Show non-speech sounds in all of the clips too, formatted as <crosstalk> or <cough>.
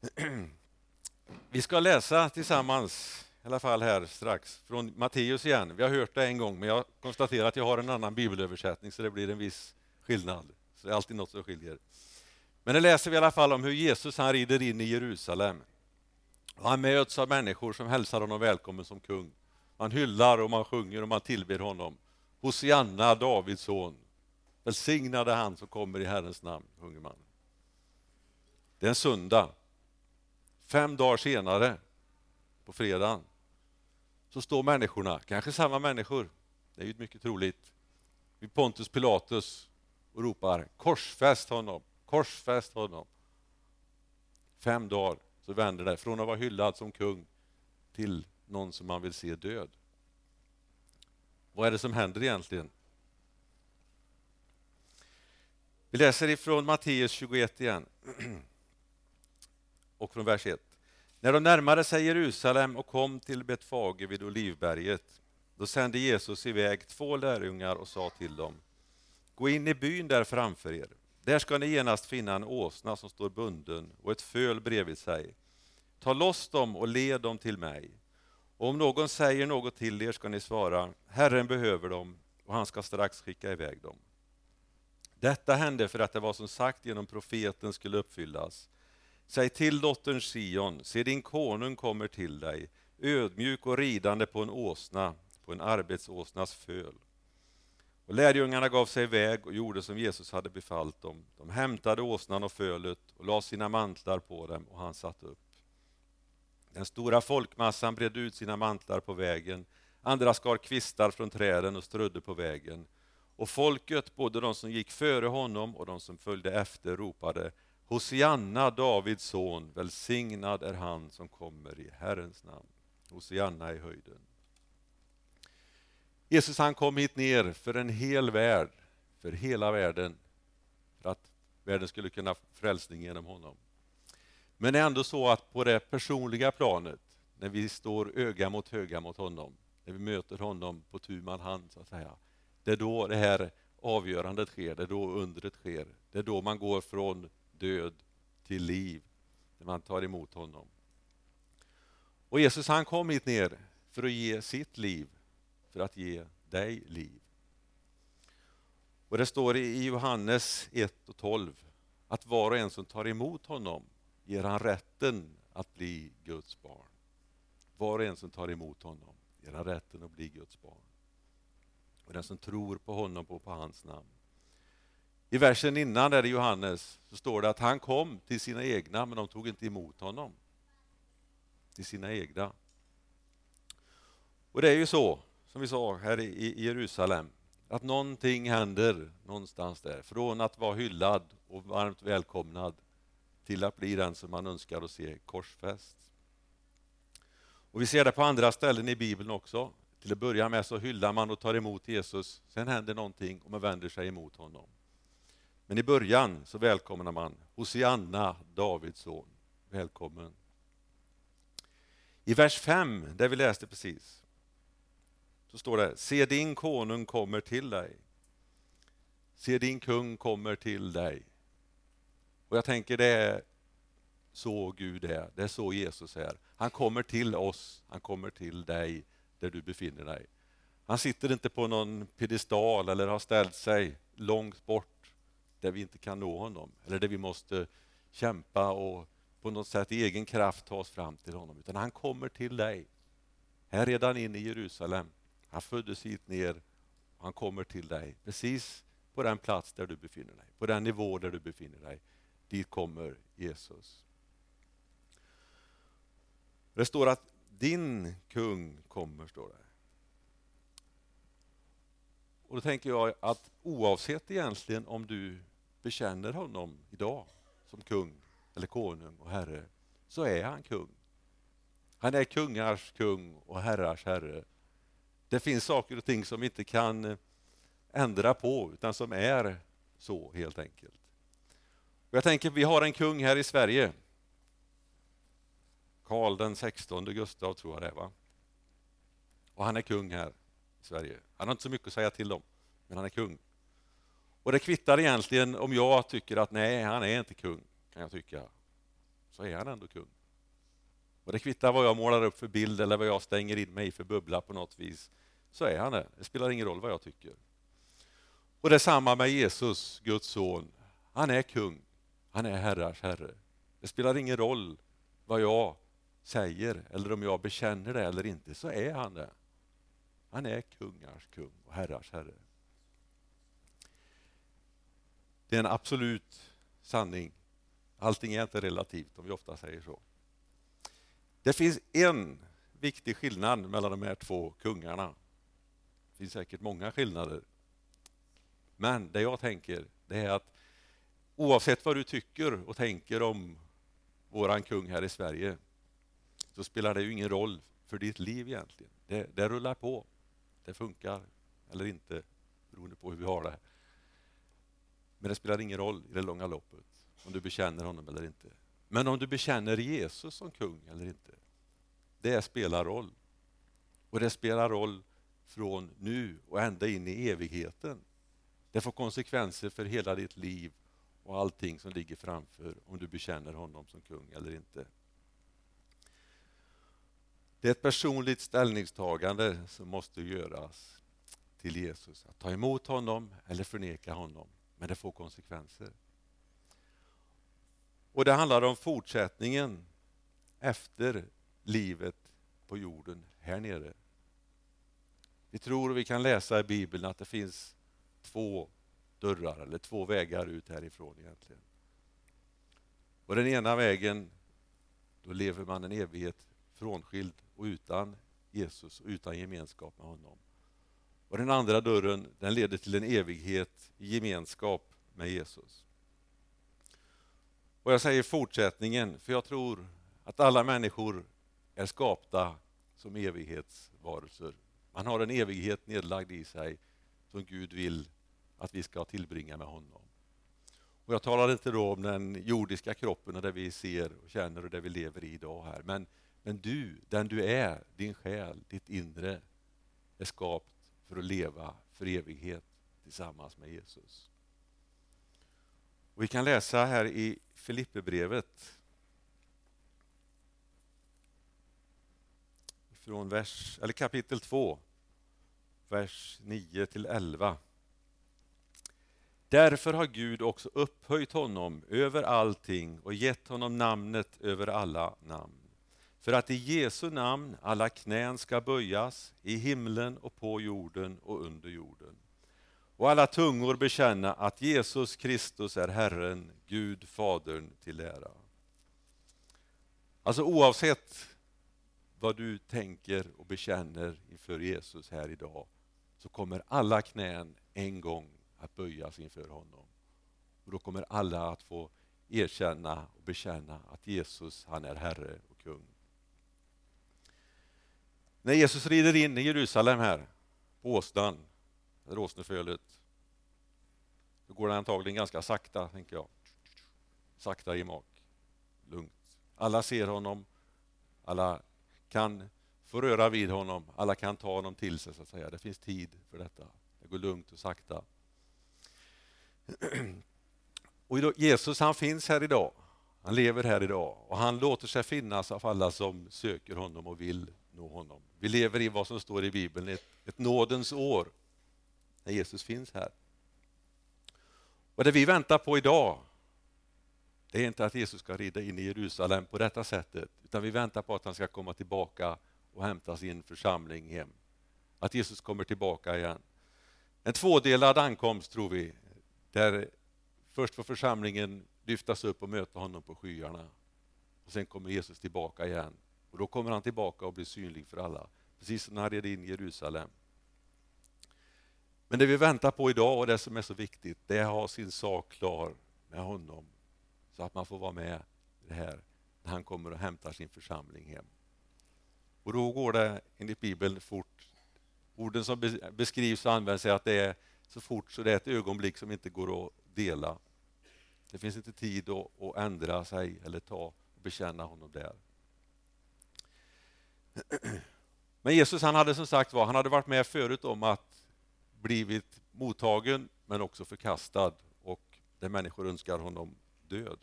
<clears throat> Vi ska läsa tillsammans, i alla fall här strax, från Matteus igen. Vi har hört det en gång, men jag konstaterar att jag har en annan bibelöversättning, så det blir en viss skillnad. Så det är alltid något som skiljer. Men det läser vi i alla fall om hur Jesus han rider in i Jerusalem. Och han möts av människor som hälsar honom välkommen som kung. Man hyllar och man sjunger och man tillber honom. Hosianna, Davids son. Välsignade han som kommer i Herrens namn, sjunger man. Det är en söndag. Fem dagar senare, på fredagen, så står människorna, kanske samma människor, det är ju mycket troligt, vid Pontus Pilatus och ropar korsfäst honom, korsfäst honom. Fem dagar så vänder det från att vara hyllad som kung till någon som man vill se död. Vad är det som händer egentligen? Vi läser ifrån Matteus 21 igen. <clears throat> Och från vers 1. När de närmade sig Jerusalem och kom till Betfage vid Olivberget, då sände Jesus iväg två lärjungar och sa till dem, gå in i byn där framför er. Där ska ni genast finna en åsna som står bunden och ett föl bredvid sig. Ta loss dem och led dem till mig. Och om någon säger något till er ska ni svara, Herren behöver dem och han ska strax skicka iväg dem. Detta hände för att det var som sagt genom profeten skulle uppfyllas. Säg till dottern Sion, se din konung kommer till dig, ödmjuk och ridande på en åsna, på en arbetsåsnas föl. Och lärjungarna gav sig iväg och gjorde som Jesus hade befallt dem. De hämtade åsnan och fölet och la sina mantlar på dem och han satt upp. Den stora folkmassan bredde ut sina mantlar på vägen, andra skar kvistar från träden och strödde på vägen. Och folket, både de som gick före honom och de som följde efter, ropade Hosianna, Davids son, välsignad är han som kommer i Herrens namn. Hosianna i höjden. Jesus han kom hit ner för en hel värld, för hela världen, för att världen skulle kunna frälsning genom honom. Men det är ändå så att på det personliga planet, när vi står öga mot öga mot honom, när vi möter honom på tu man hand, så att säga, det är då det här avgörandet sker, det är då undret sker. Det är då man går från död till liv, när man tar emot honom. Och Jesus han kom hit ner för att ge sitt liv, för att ge dig liv. Och Det står i Johannes 1 och 12 att var och en som tar emot honom ger han rätten att bli Guds barn. Var och en som tar emot honom ger han rätten att bli Guds barn. Och den som tror på honom och på hans namn. I versen innan där i Johannes så står det att han kom till sina egna men de tog inte emot honom. Till sina egna. Och det är ju så, som vi sa här i Jerusalem, att någonting händer någonstans där. Från att vara hyllad och varmt välkomnad till att bli den som man önskar att se korsfäst. Och Vi ser det på andra ställen i Bibeln också. Till att börja med så hyllar man och tar emot Jesus. Sen händer någonting och man vänder sig emot honom. Men i början så välkomnar man Hosianna, Davids son. Välkommen. I vers 5, där vi läste precis, så står det Se din konung kommer till dig. Se din kung kommer till dig. Och jag tänker det är så Gud är, det är så Jesus är. Han kommer till oss, han kommer till dig där du befinner dig. Han sitter inte på någon piedestal eller har ställt sig långt bort där vi inte kan nå honom eller där vi måste kämpa och på något sätt i egen kraft ta oss fram till honom. Utan han kommer till dig. Här redan inne i Jerusalem. Han föddes hit ner och han kommer till dig precis på den plats där du befinner dig, på den nivå där du befinner dig. Dit kommer Jesus. Det står att din kung kommer, står det. Och då tänker jag att oavsett egentligen om du bekänner honom idag som kung eller konung och herre, så är han kung. Han är kungars kung och herrars herre. Det finns saker och ting som vi inte kan eh, ändra på, utan som är så helt enkelt. Och jag tänker, vi har en kung här i Sverige. Karl den 16 Gustav tror jag det är, va? Och han är kung här i Sverige. Han har inte så mycket att säga till om, men han är kung. Och det kvittar egentligen om jag tycker att nej, han är inte kung, kan jag tycka. så är han ändå kung. Och det kvittar vad jag målar upp för bild eller vad jag stänger in mig i för bubbla på något vis, så är han det. Det spelar ingen roll vad jag tycker. Och detsamma med Jesus, Guds son. Han är kung. Han är herrars herre. Det spelar ingen roll vad jag säger eller om jag bekänner det eller inte, så är han det. Han är kungars kung och herrars herre. Det är en absolut sanning. Allting är inte relativt, om vi ofta säger så. Det finns en viktig skillnad mellan de här två kungarna. Det finns säkert många skillnader. Men det jag tänker, det är att oavsett vad du tycker och tänker om våran kung här i Sverige, så spelar det ju ingen roll för ditt liv egentligen. Det, det rullar på. Det funkar eller inte, beroende på hur vi har det. Men det spelar ingen roll i det långa loppet om du bekänner honom eller inte. Men om du bekänner Jesus som kung eller inte, det spelar roll. Och det spelar roll från nu och ända in i evigheten. Det får konsekvenser för hela ditt liv och allting som ligger framför om du bekänner honom som kung eller inte. Det är ett personligt ställningstagande som måste göras till Jesus. Att ta emot honom eller förneka honom. Men det får konsekvenser. Och det handlar om fortsättningen efter livet på jorden här nere. Vi tror och vi kan läsa i Bibeln att det finns två dörrar eller två vägar ut härifrån egentligen. Och den ena vägen, då lever man en evighet frånskild och utan Jesus och utan gemenskap med honom. Och den andra dörren, den leder till en evighet i gemenskap med Jesus. Och jag säger fortsättningen, för jag tror att alla människor är skapta som evighetsvarelser. Man har en evighet nedlagd i sig som Gud vill att vi ska tillbringa med honom. Och jag talar inte då om den jordiska kroppen och det vi ser och känner och det vi lever i idag här. Men, men du, den du är, din själ, ditt inre, är skapt för att leva för evighet tillsammans med Jesus. Och vi kan läsa här i Filipperbrevet från vers, eller kapitel 2, vers 9 till 11. Därför har Gud också upphöjt honom över allting och gett honom namnet över alla namn. För att i Jesu namn alla knän ska böjas i himlen och på jorden och under jorden. Och alla tungor bekänna att Jesus Kristus är Herren, Gud Fadern till ära. Alltså oavsett vad du tänker och bekänner inför Jesus här idag så kommer alla knän en gång att böjas inför honom. Och Då kommer alla att få erkänna och bekänna att Jesus han är Herre och kung. När Jesus rider in i Jerusalem här på åsnan, eller åsnefölet, då går det antagligen ganska sakta, tänker jag. Sakta i mak, lugnt. Alla ser honom, alla kan få röra vid honom, alla kan ta honom till sig så att säga. Det finns tid för detta. Det går lugnt och sakta. <clears throat> Och Jesus han finns här idag. Han lever här idag och han låter sig finnas av alla som söker honom och vill nå honom. Vi lever i vad som står i Bibeln, ett, ett nådens år, när Jesus finns här. Och det vi väntar på idag, det är inte att Jesus ska rida in i Jerusalem på detta sättet, utan vi väntar på att han ska komma tillbaka och hämta sin församling hem. Att Jesus kommer tillbaka igen. En tvådelad ankomst tror vi, där först får församlingen lyftas upp och möta honom på skyarna. Och Sen kommer Jesus tillbaka igen. Och Då kommer han tillbaka och blir synlig för alla. Precis som när han red in i Jerusalem. Men det vi väntar på idag och det som är så viktigt, det är att ha sin sak klar med honom. Så att man får vara med i det här när han kommer och hämtar sin församling hem. Och då går det enligt Bibeln fort. Orden som beskrivs och används är att det är så fort så det är ett ögonblick som inte går att dela. Det finns inte tid att, att ändra sig eller ta och bekänna honom där. Men Jesus han hade som sagt var, han hade varit med förut om att blivit mottagen men också förkastad och där människor önskar honom död.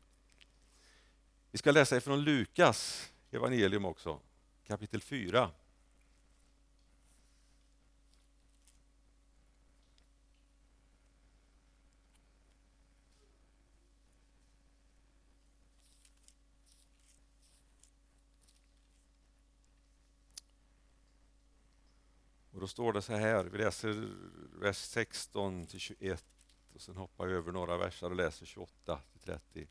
Vi ska läsa ifrån Lukas evangelium också, kapitel 4. Då står det så här, vi läser vers 16 till 21 och sen hoppar vi över några verser och läser 28 till 30.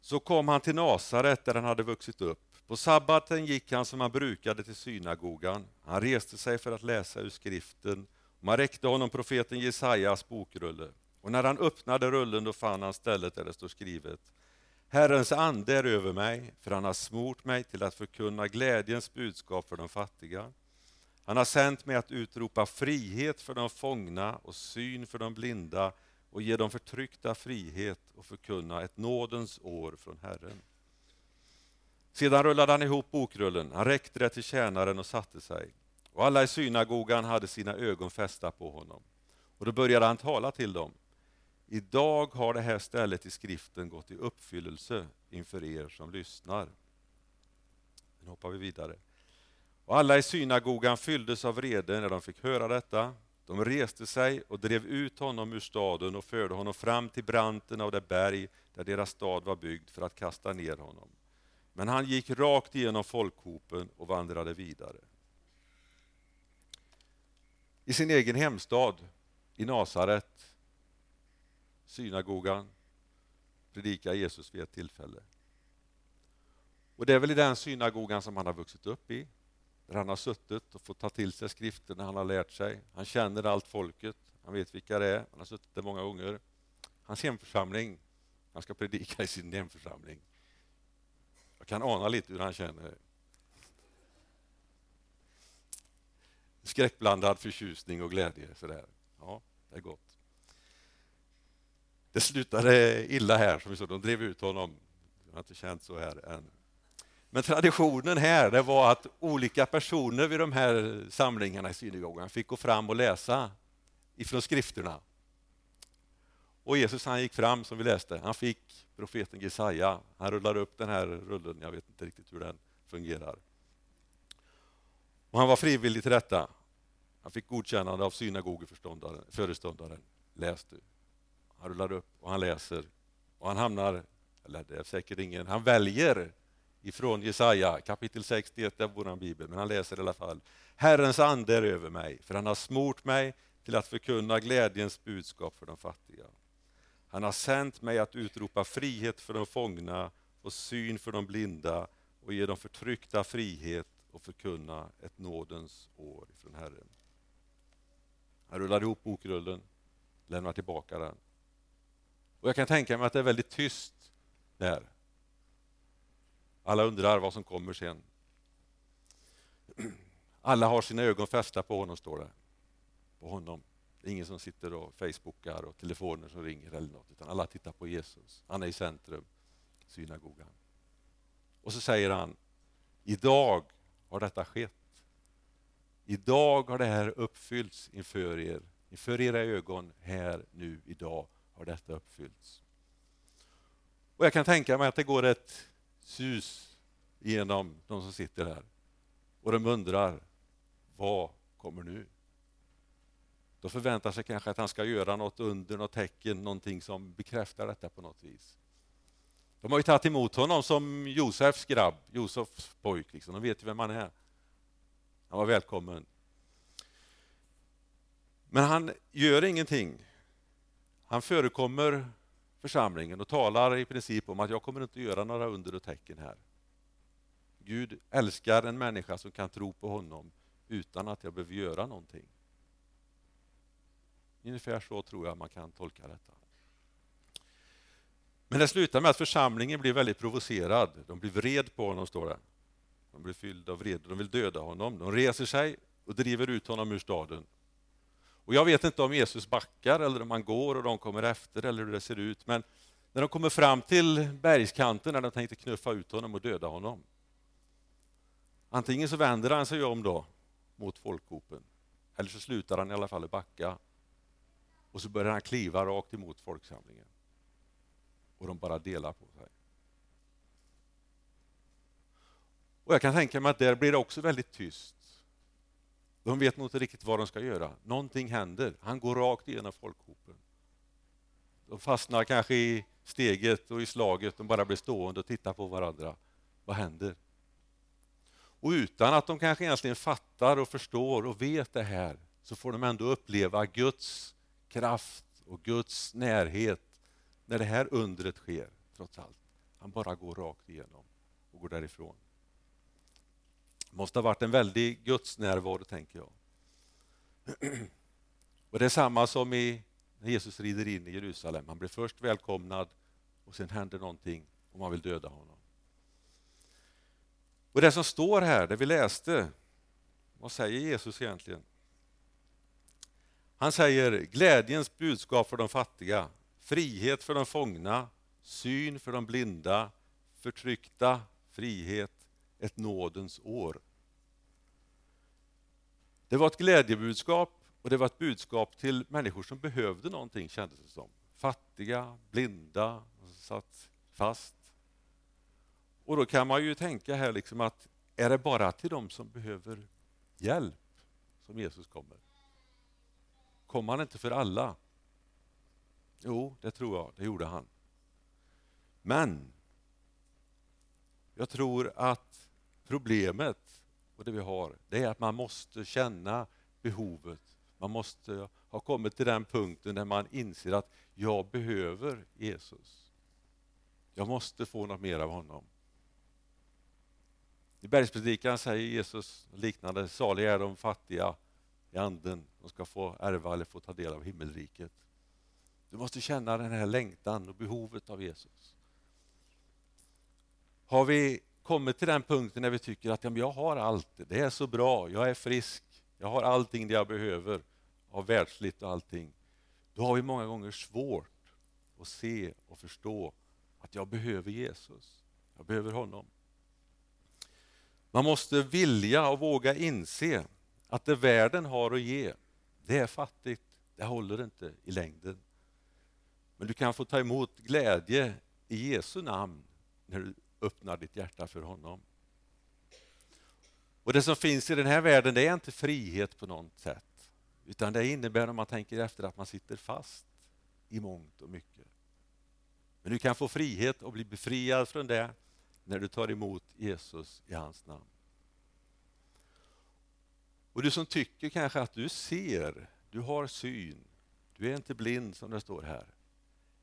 Så kom han till Nasaret där han hade vuxit upp. På sabbaten gick han som han brukade till synagogan. Han reste sig för att läsa ur skriften. Man räckte honom profeten Jesajas bokrulle. Och när han öppnade rullen då fann han stället där det står skrivet Herrens ande är över mig, för han har smort mig till att förkunna glädjens budskap för de fattiga. Han har sänt mig att utropa frihet för de fångna och syn för de blinda och ge de förtryckta frihet och förkunna ett nådens år från Herren. Sedan rullade han ihop bokrullen, han räckte det till tjänaren och satte sig. Och alla i synagogan hade sina ögon fästa på honom. Och då började han tala till dem. Idag har det här stället i skriften gått i uppfyllelse inför er som lyssnar. Nu hoppar vi vidare. Och alla i synagogan fylldes av vrede när de fick höra detta. De reste sig och drev ut honom ur staden och förde honom fram till branten av det berg där deras stad var byggd för att kasta ner honom. Men han gick rakt igenom folkhopen och vandrade vidare. I sin egen hemstad, i Nasaret, synagogan, predikar Jesus vid ett tillfälle. Och Det är väl i den synagogan som han har vuxit upp i, där han har suttit och fått ta till sig skrifterna han har lärt sig. Han känner allt folket, han vet vilka det är, han har suttit där många gånger. Hans hemförsamling, han ska predika i sin hemförsamling. Jag kan ana lite hur han känner. Skräckblandad förtjusning och glädje. Sådär. Ja, det är gott. Det slutade illa här, som vi såg. De drev ut honom. Jag har inte känt så här än. Men traditionen här det var att olika personer vid de här samlingarna i synagogan fick gå fram och läsa ifrån skrifterna. Och Jesus han gick fram, som vi läste, han fick profeten Jesaja. Han rullar upp den här rullen, jag vet inte riktigt hur den fungerar. Och han var frivillig till detta. Han fick godkännande av synagogeföreståndaren. Läs du. Han rullar upp och han läser. Och han hamnar, eller det är säkert ingen, han väljer ifrån Jesaja kapitel 61 av vår bibel, men han läser i alla fall. Herrens ande är över mig, för han har smort mig till att förkunna glädjens budskap för de fattiga. Han har sänt mig att utropa frihet för de fångna och syn för de blinda och ge de förtryckta frihet och förkunna ett nådens år från Herren. Han rullar ihop bokrullen, lämnar tillbaka den. Och Jag kan tänka mig att det är väldigt tyst där. Alla undrar vad som kommer sen. Alla har sina ögon fästa på honom, står det. På honom. Det är ingen som sitter och facebookar och telefoner som ringer eller något, utan alla tittar på Jesus. Han är i centrum, synagogan. Och så säger han, idag har detta skett. Idag har det här uppfyllts inför er, inför era ögon här nu idag har detta uppfyllts. Och Jag kan tänka mig att det går ett sus genom de som sitter här och de undrar, vad kommer nu? De förväntar sig kanske att han ska göra något under, något tecken, någonting som bekräftar detta på något vis. De har ju tagit emot honom som Josefs grabb, Josefs pojk. Liksom. De vet ju vem han är. Han var välkommen. Men han gör ingenting. Han förekommer församlingen och talar i princip om att jag kommer inte göra några under och tecken här. Gud älskar en människa som kan tro på honom utan att jag behöver göra någonting. Ungefär så tror jag man kan tolka detta. Men det slutar med att församlingen blir väldigt provocerad. De blir vred på honom, står det. De blir fyllda av vrede, de vill döda honom. De reser sig och driver ut honom ur staden. Och Jag vet inte om Jesus backar eller om han går och de kommer efter eller hur det ser ut. Men när de kommer fram till bergskanten när de tänkte knuffa ut honom och döda honom. Antingen så vänder han sig om då mot folkhopen eller så slutar han i alla fall att backa och så börjar han kliva rakt emot folksamlingen. och de bara delar på sig. Och Jag kan tänka mig att där blir det också väldigt tyst. De vet nog inte riktigt vad de ska göra. Någonting händer. Han går rakt igenom folkhopen. De fastnar kanske i steget och i slaget. De bara blir stående och tittar på varandra. Vad händer? Och utan att de kanske egentligen fattar och förstår och vet det här så får de ändå uppleva Guds kraft och Guds närhet när det här undret sker, trots allt. Han bara går rakt igenom och går därifrån. Det måste ha varit en väldig gudsnärvaro, tänker jag. Och Det är samma som i, när Jesus rider in i Jerusalem. Han blir först välkomnad och sen händer någonting och man vill döda honom. Och Det som står här, det vi läste, vad säger Jesus egentligen? Han säger glädjens budskap för de fattiga, frihet för de fångna, syn för de blinda, förtryckta, frihet, ett nådens år. Det var ett glädjebudskap och det var ett budskap till människor som behövde någonting kändes det som. Fattiga, blinda, satt fast. Och då kan man ju tänka här liksom att är det bara till dem som behöver hjälp som Jesus kommer? Kom han inte för alla? Jo, det tror jag, det gjorde han. Men jag tror att problemet och det vi har, det är att man måste känna behovet. Man måste ha kommit till den punkten där man inser att jag behöver Jesus. Jag måste få något mer av honom. I bergspredikan säger Jesus liknande, saliga är de fattiga i anden, de ska få ärva eller få ta del av himmelriket. Du måste känna den här längtan och behovet av Jesus. Har vi kommit till den punkten när vi tycker att ja, jag har allt, det är så bra, jag är frisk, jag har allting det jag behöver av världsligt och allting. Då har vi många gånger svårt att se och förstå att jag behöver Jesus. Jag behöver honom. Man måste vilja och våga inse att det världen har att ge, det är fattigt. Det håller inte i längden. Men du kan få ta emot glädje i Jesu namn när du öppnar ditt hjärta för honom. Och Det som finns i den här världen det är inte frihet på något sätt. Utan det innebär, om man tänker efter, att man sitter fast i mångt och mycket. Men du kan få frihet och bli befriad från det när du tar emot Jesus i hans namn. Och du som tycker kanske att du ser, du har syn, du är inte blind som det står här.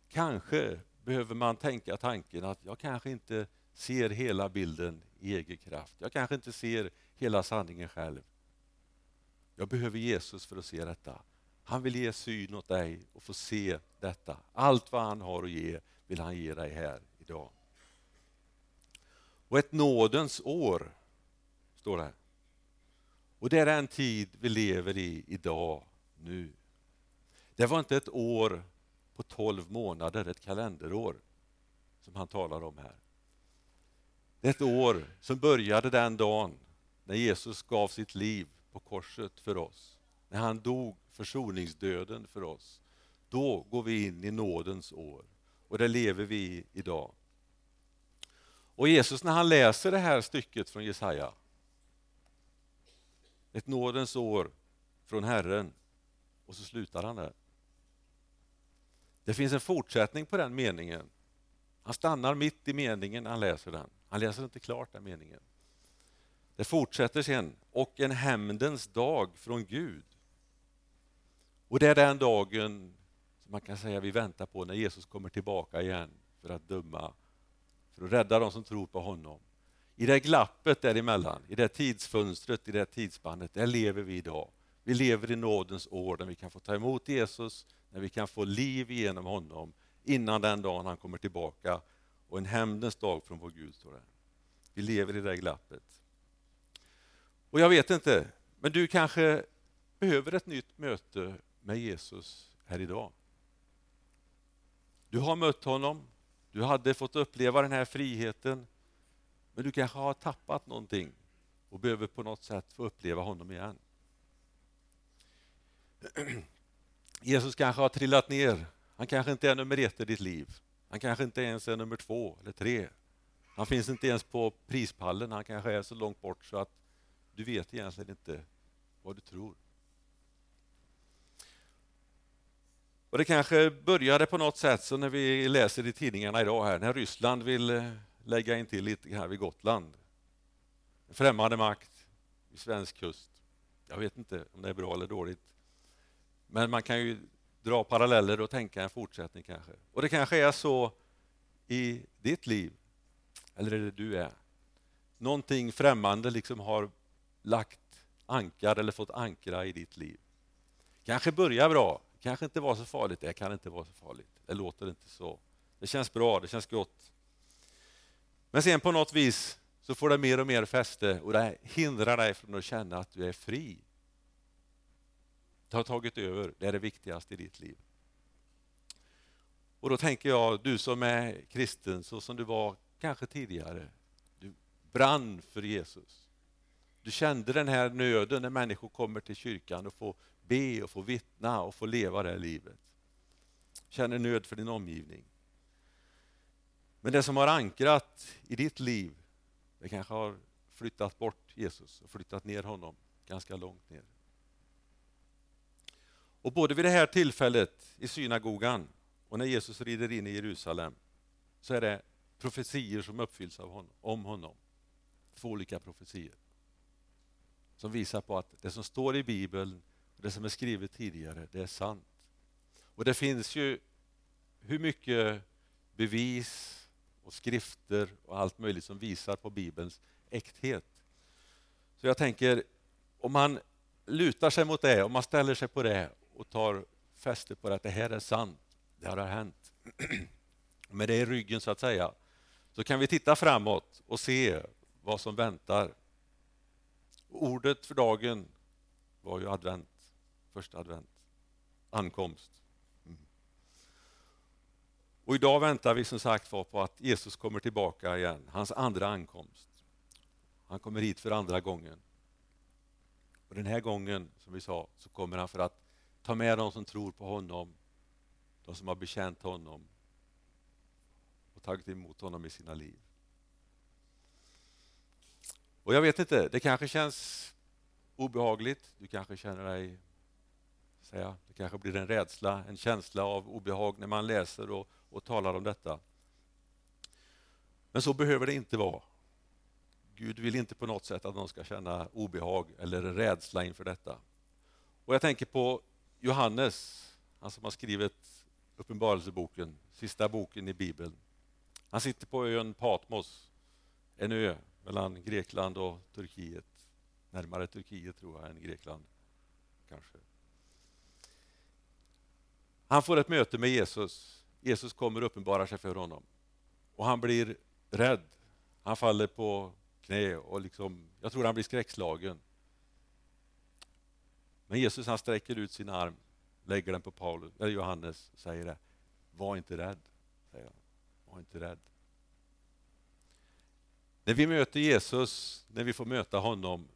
Kanske behöver man tänka tanken att jag kanske inte ser hela bilden i egen kraft. Jag kanske inte ser hela sanningen själv. Jag behöver Jesus för att se detta. Han vill ge syn åt dig och få se detta. Allt vad han har att ge vill han ge dig här idag. Och ett nådens år, står det här. Och det är den tid vi lever i idag, nu. Det var inte ett år på tolv månader, ett kalenderår, som han talar om här. Det är ett år som började den dagen när Jesus gav sitt liv på korset för oss. När han dog försoningsdöden för oss. Då går vi in i nådens år och det lever vi i idag. Och Jesus när han läser det här stycket från Jesaja ett nådens år från Herren. Och så slutar han där. Det finns en fortsättning på den meningen. Han stannar mitt i meningen när han läser den. Han läser inte klart den meningen. Det fortsätter sen. Och en hämndens dag från Gud. Och det är den dagen som man kan säga vi väntar på när Jesus kommer tillbaka igen för att döma, för att rädda de som tror på honom. I det glappet däremellan, i det tidsfönstret, i det tidsspannet, där lever vi idag. Vi lever i nådens år när vi kan få ta emot Jesus, när vi kan få liv genom honom innan den dagen han kommer tillbaka och en hämndens dag från vår Gud. Står det. Vi lever i det glappet. Och jag vet inte, men du kanske behöver ett nytt möte med Jesus här idag. Du har mött honom, du hade fått uppleva den här friheten, men du kanske har tappat någonting och behöver på något sätt få uppleva honom igen. <clears throat> Jesus kanske har trillat ner. Han kanske inte är nummer ett i ditt liv. Han kanske inte ens är nummer två eller tre. Han finns inte ens på prispallen, han kanske är så långt bort så att du vet egentligen inte vad du tror. Och Det kanske började på något sätt så när vi läser i tidningarna idag här, när Ryssland vill eh, lägga in till lite här vid Gotland. En främmande makt vid svensk kust. Jag vet inte om det är bra eller dåligt. Men man kan ju dra paralleller och tänka en fortsättning kanske. Och det kanske är så i ditt liv, eller är det du är. Någonting främmande liksom har lagt ankar eller fått ankra i ditt liv. Kanske börjar bra, kanske inte var så farligt. Det kan inte vara så farligt. Det låter inte så. Det känns bra, det känns gott. Men sen på något vis så får det mer och mer fäste och det hindrar dig från att känna att du är fri. Det har tagit över, det är det viktigaste i ditt liv. Och då tänker jag, du som är kristen så som du var kanske tidigare, du brann för Jesus. Du kände den här nöden när människor kommer till kyrkan och får be och får vittna och få leva det här livet. Känner nöd för din omgivning. Men det som har ankrat i ditt liv, det kanske har flyttat bort Jesus och flyttat ner honom ganska långt ner. Och både vid det här tillfället i synagogan och när Jesus rider in i Jerusalem så är det profetier som uppfylls av honom, om honom. Två olika profetier som visar på att det som står i Bibeln och det som är skrivet tidigare, det är sant. Och det finns ju hur mycket bevis och skrifter och allt möjligt som visar på Bibelns äkthet. Så jag tänker, om man lutar sig mot det, om man ställer sig på det och tar fäste på att det här är sant, det här har hänt. <clears throat> Med det i ryggen så att säga, så kan vi titta framåt och se vad som väntar. Ordet för dagen var ju advent, första advent, ankomst. Mm. Och idag väntar vi som sagt var på att Jesus kommer tillbaka igen, hans andra ankomst. Han kommer hit för andra gången. Och Den här gången, som vi sa, så kommer han för att ta med de som tror på honom, de som har bekänt honom och tagit emot honom i sina liv. Och jag vet inte, det kanske känns obehagligt. Du kanske känner dig säga, det kanske blir en rädsla, en känsla av obehag när man läser och, och talar om detta. Men så behöver det inte vara. Gud vill inte på något sätt att någon ska känna obehag eller rädsla inför detta. Och Jag tänker på Johannes, han som har skrivit Uppenbarelseboken, sista boken i Bibeln. Han sitter på ön Patmos, en ö mellan Grekland och Turkiet. Närmare Turkiet tror jag än Grekland, kanske. Han får ett möte med Jesus. Jesus kommer och uppenbarar sig för honom. Och han blir rädd. Han faller på knä och liksom, jag tror han blir skräckslagen. Men Jesus han sträcker ut sin arm, lägger den på Paulus, eller Johannes och säger det. Var inte rädd. Säger han. Var inte rädd. När vi möter Jesus, när vi får möta honom,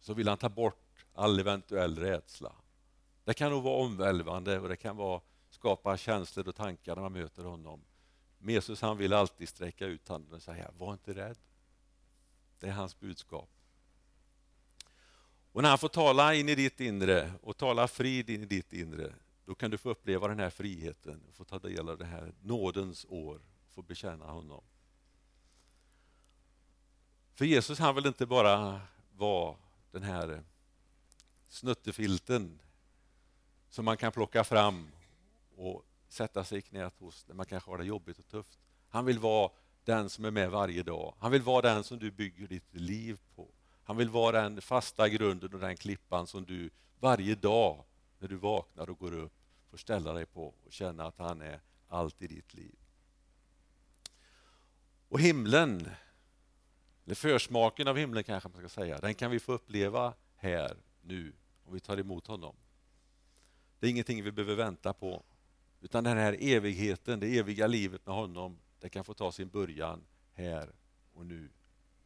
så vill han ta bort all eventuell rädsla. Det kan nog vara omvälvande och det kan vara, skapa känslor och tankar när man möter honom. Men Jesus han vill alltid sträcka ut handen och säga, var inte rädd. Det är hans budskap. Och när han får tala in i ditt inre och tala frid in i ditt inre, då kan du få uppleva den här friheten, få ta del av det här nådens år, få bekänna honom. För Jesus han vill inte bara vara den här snuttefilten som man kan plocka fram och sätta sig i knät hos när man kanske har det jobbigt och tufft. Han vill vara den som är med varje dag. Han vill vara den som du bygger ditt liv på. Han vill vara den fasta grunden och den klippan som du varje dag när du vaknar och går upp får ställa dig på och känna att han är allt i ditt liv. Och himlen, eller försmaken av himlen kanske man ska säga, den kan vi få uppleva här nu om vi tar emot honom. Det är ingenting vi behöver vänta på, utan den här evigheten, det eviga livet med honom, det kan få ta sin början här och nu,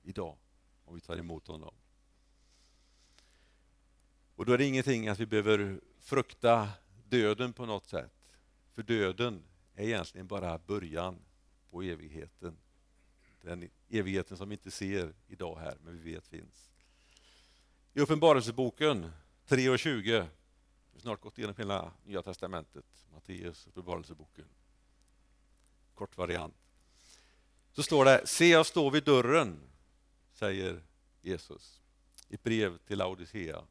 idag, om vi tar emot honom. Och då är det ingenting att vi behöver frukta döden på något sätt. För döden är egentligen bara början på evigheten. Den evigheten som vi inte ser idag här, men vi vet finns. I Uppenbarelseboken 3 och 20, vi har snart gått igenom hela Nya Testamentet, Matteus Uppenbarelseboken, kort variant. Så står det, se jag står vid dörren, säger Jesus i ett brev till Laodicea.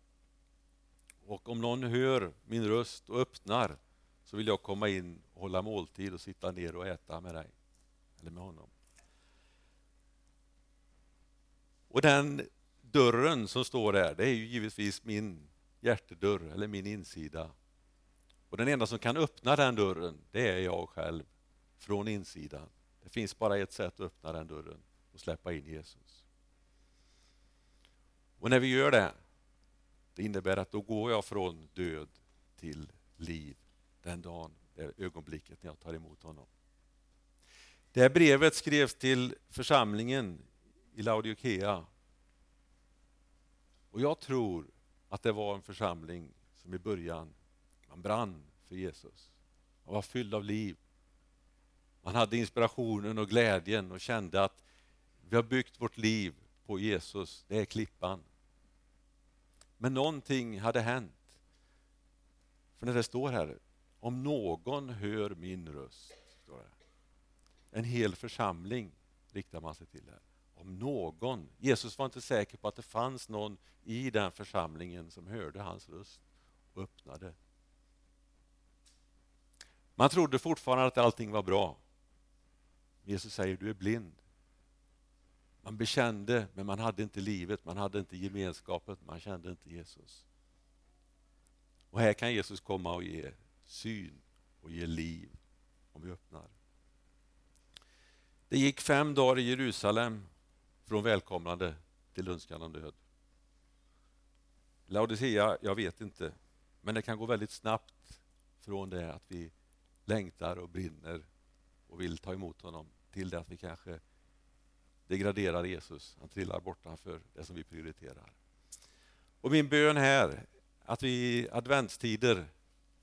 Och om någon hör min röst och öppnar så vill jag komma in och hålla måltid och sitta ner och äta med dig, eller med honom. Och den dörren som står där, det är ju givetvis min hjärtedörr eller min insida. Och den enda som kan öppna den dörren, det är jag själv, från insidan. Det finns bara ett sätt att öppna den dörren och släppa in Jesus. Och när vi gör det, det innebär att då går jag från död till liv den dagen, det ögonblicket när jag tar emot honom. Det här brevet skrevs till församlingen i Laodikea. Och jag tror att det var en församling som i början man brann för Jesus. Man var fylld av liv. Man hade inspirationen och glädjen och kände att vi har byggt vårt liv på Jesus, det är klippan. Men någonting hade hänt. För när det står här, om någon hör min röst, står det. en hel församling riktar man sig till här. Om någon, Jesus var inte säker på att det fanns någon i den församlingen som hörde hans röst och öppnade. Man trodde fortfarande att allting var bra. Jesus säger, du är blind. Man bekände, men man hade inte livet, man hade inte gemenskapet, man kände inte Jesus. Och här kan Jesus komma och ge syn och ge liv om vi öppnar. Det gick fem dagar i Jerusalem från välkomnande till önskan om död. Laodicea, jag vet inte, men det kan gå väldigt snabbt från det att vi längtar och brinner och vill ta emot honom till det att vi kanske degraderar Jesus, han trillar bortanför det som vi prioriterar. Och min bön här, att vi i adventstider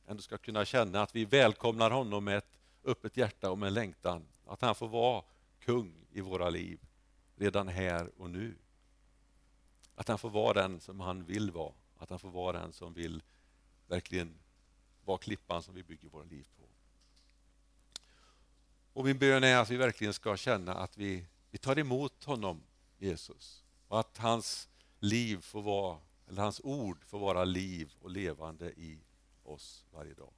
ändå ska kunna känna att vi välkomnar honom med ett öppet hjärta och med en längtan. Att han får vara kung i våra liv redan här och nu. Att han får vara den som han vill vara. Att han får vara den som vill verkligen vara klippan som vi bygger våra liv på. Och min bön är att vi verkligen ska känna att vi, vi tar emot honom, Jesus. Och att hans liv får vara, eller hans ord får vara liv och levande i oss varje dag.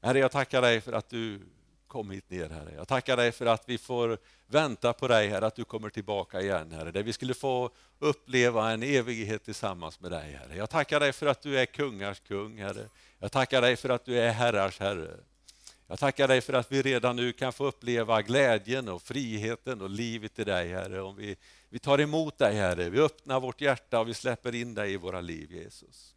Herre, jag tackar dig för att du kom hit ner, Herre. Jag tackar dig för att vi får vänta på dig, Herre, att du kommer tillbaka igen, Herre. Där vi skulle få uppleva en evighet tillsammans med dig, Herre. Jag tackar dig för att du är kungars kung, Herre. Jag tackar dig för att du är herrars Herre. Jag tackar dig för att vi redan nu kan få uppleva glädjen och friheten och livet i dig, Herre. Om vi, vi tar emot dig, Herre. Vi öppnar vårt hjärta och vi släpper in dig i våra liv, Jesus.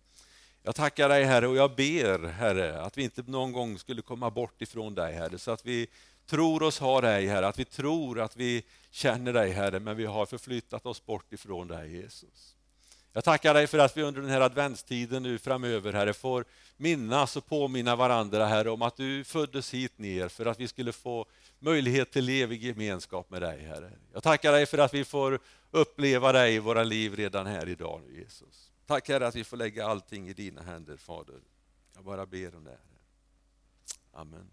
Jag tackar dig Herre och jag ber Herre att vi inte någon gång skulle komma bort ifrån dig Herre så att vi tror oss ha dig Herre, att vi tror att vi känner dig Herre men vi har förflyttat oss bort ifrån dig Jesus. Jag tackar dig för att vi under den här adventstiden nu framöver Herre får minnas och påminna varandra Herre om att du föddes hit ner för att vi skulle få möjlighet till evig gemenskap med dig Herre. Jag tackar dig för att vi får uppleva dig i våra liv redan här idag Jesus. Tack Herre att vi får lägga allting i dina händer Fader. Jag bara ber om det. Herre. Amen.